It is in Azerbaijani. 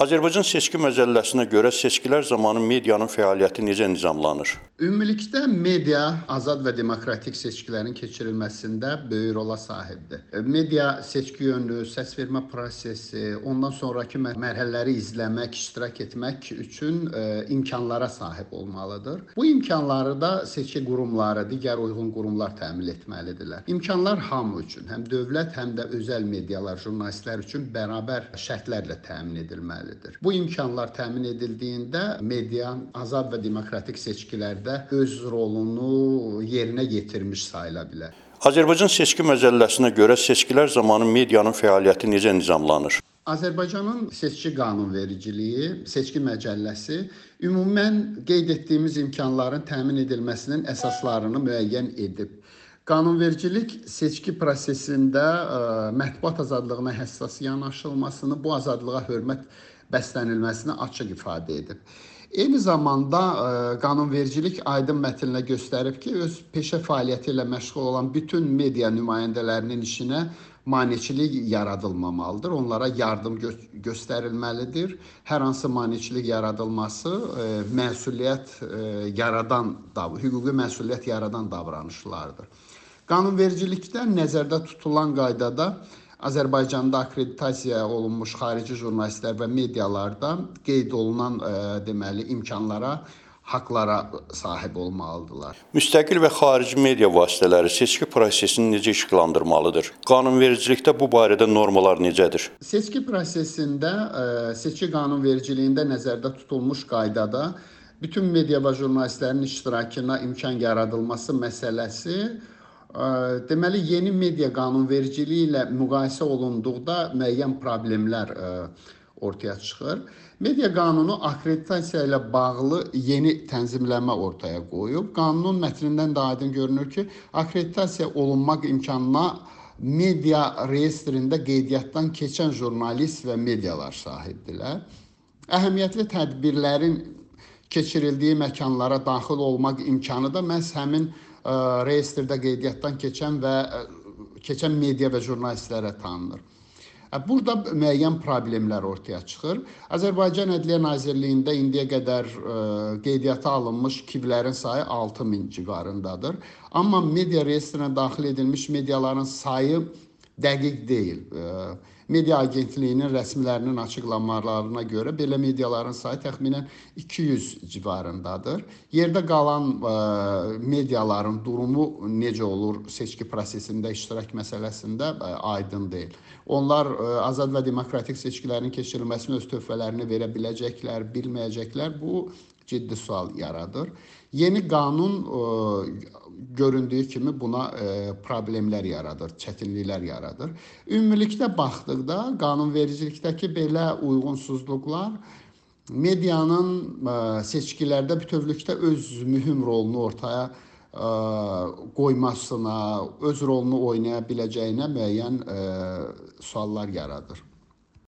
Azərbaycan seçki məcəlləsinə görə seçkilər zamanı medianın fəaliyyəti necə nizamlanır? Ümumilikdə media azad və demokratik seçkilərin keçirilməsində böyük rola sahibdir. Media seçki yönlü, səsvermə prosesi, ondan sonrakı mərhələləri izləmək, iştirak etmək üçün e, imkanlara sahib olmalıdır. Bu imkanları da seçki qurumları, digər uyğun qurumlar təmin etməlidirlər. İmkanlar hamı üçün, həm dövlət, həm də özəl medialar, jurnalistlər üçün bərabər şərtlərlə təmin edilməlidir edilməlidir. Bu imkanlar təmin edildiyində media azad və demokratik seçkilərdə öz rolunu yerinə yetirmiş sayıla bilər. Azərbaycan seçki məcəlləsinə görə seçkilər zamanı medianın fəaliyyəti necə nizamlanır? Azərbaycanın seçki qanunvericiliyi, seçki məcəlləsi ümumən qeyd etdiyimiz imkanların təmin edilməsinin əsaslarını müəyyən edib. Qanunvericilik seçki prosesində ə, mətbuat azadlığına həssas yanaşılmasını, bu azadlığa hörmət bəslənilməsini açıq ifadə edib. Eyni zamanda ə, qanunvericilik aydın mətnlə göstərib ki, öz peşə fəaliyyəti ilə məşğul olan bütün media nümayəndələrinin işinə maneçilik yaradılmamalıdır. Onlara yardım gö göstərilməlidir. Hər hansı maneçilik yaradılması ə, məsuliyyət ə, yaradan, hüquqi məsuliyyət yaradan davranışlardır. Qanunvericilikdə nəzərdə tutulan qaydada Azərbaycanda akkreditasiya olunmuş xarici jurnalistlər və medialarda qeyd olunan ə, e, deməli imkanlara haqlara sahib olmalıdırlar. Müstəqil və xarici media vasitələri seçki prosesini necə işıqlandırmalıdır? Qanunvericilikdə bu barədə normalar necədir? Seçki prosesində e, seçki qanunvericiliyində nəzərdə tutulmuş qaydada bütün media və jurnalistlərin iştirakına imkan yaradılması məsələsi Deməli, yeni media qanunvericiliyi ilə müqayisə olunduqda müəyyən problemlər ortaya çıxır. Media qanunu akkreditasiya ilə bağlı yeni tənzimləmə ortaya qoyub. Qanunun mətnindən də aydın görünür ki, akkreditasiya olunmaq imkanına media reyestrində qeydiyyatdan keçən jurnalist və medialar sahibdirlər. Əhəmiyyətli tədbirlərin keçirildiyi məkanlara daxil olmaq imkanı da məhz həmin reyestrdə qeydiyyatdan keçən və keçən media və jurnalistlərə tanınır. Burada müəyyən problemlər ortaya çıxır. Azərbaycan Ədliyyə Nazirliyində indiyə qədər qeydiyyata alınmış kivlərin sayı 6000 civarındadır. Amma media reyestrinə daxil edilmiş mediaların sayı dəqiq deyil. Media Agentliyinin rəsmilərinin açıqlamalarına görə belə mediaların sayı təxminən 200 civarındadır. Yerdə qalan ə, mediaların durumu necə olur seçki prosesində iştirak məsələsində ə, aydın deyil. Onlar ə, azad və demokratik seçkilərin keçirilməsinə öz töhfələrini verə biləcəklər, bilməyəcəklər. Bu ciddi sual yaradır. Yeni qanun ə, göründüyü kimi buna ə, problemlər yaradır, çətinliklər yaradır. Ümumilikdə baxdıqda qanunvericilikdəki belə uyğunsuzluqlar medianın ə, seçkilərdə bütövlükdə öz mühüm rolunu ortaya ə, qoymasına, öz rolunu oynaya biləcəyinə müəyyən ə, suallar yaradır.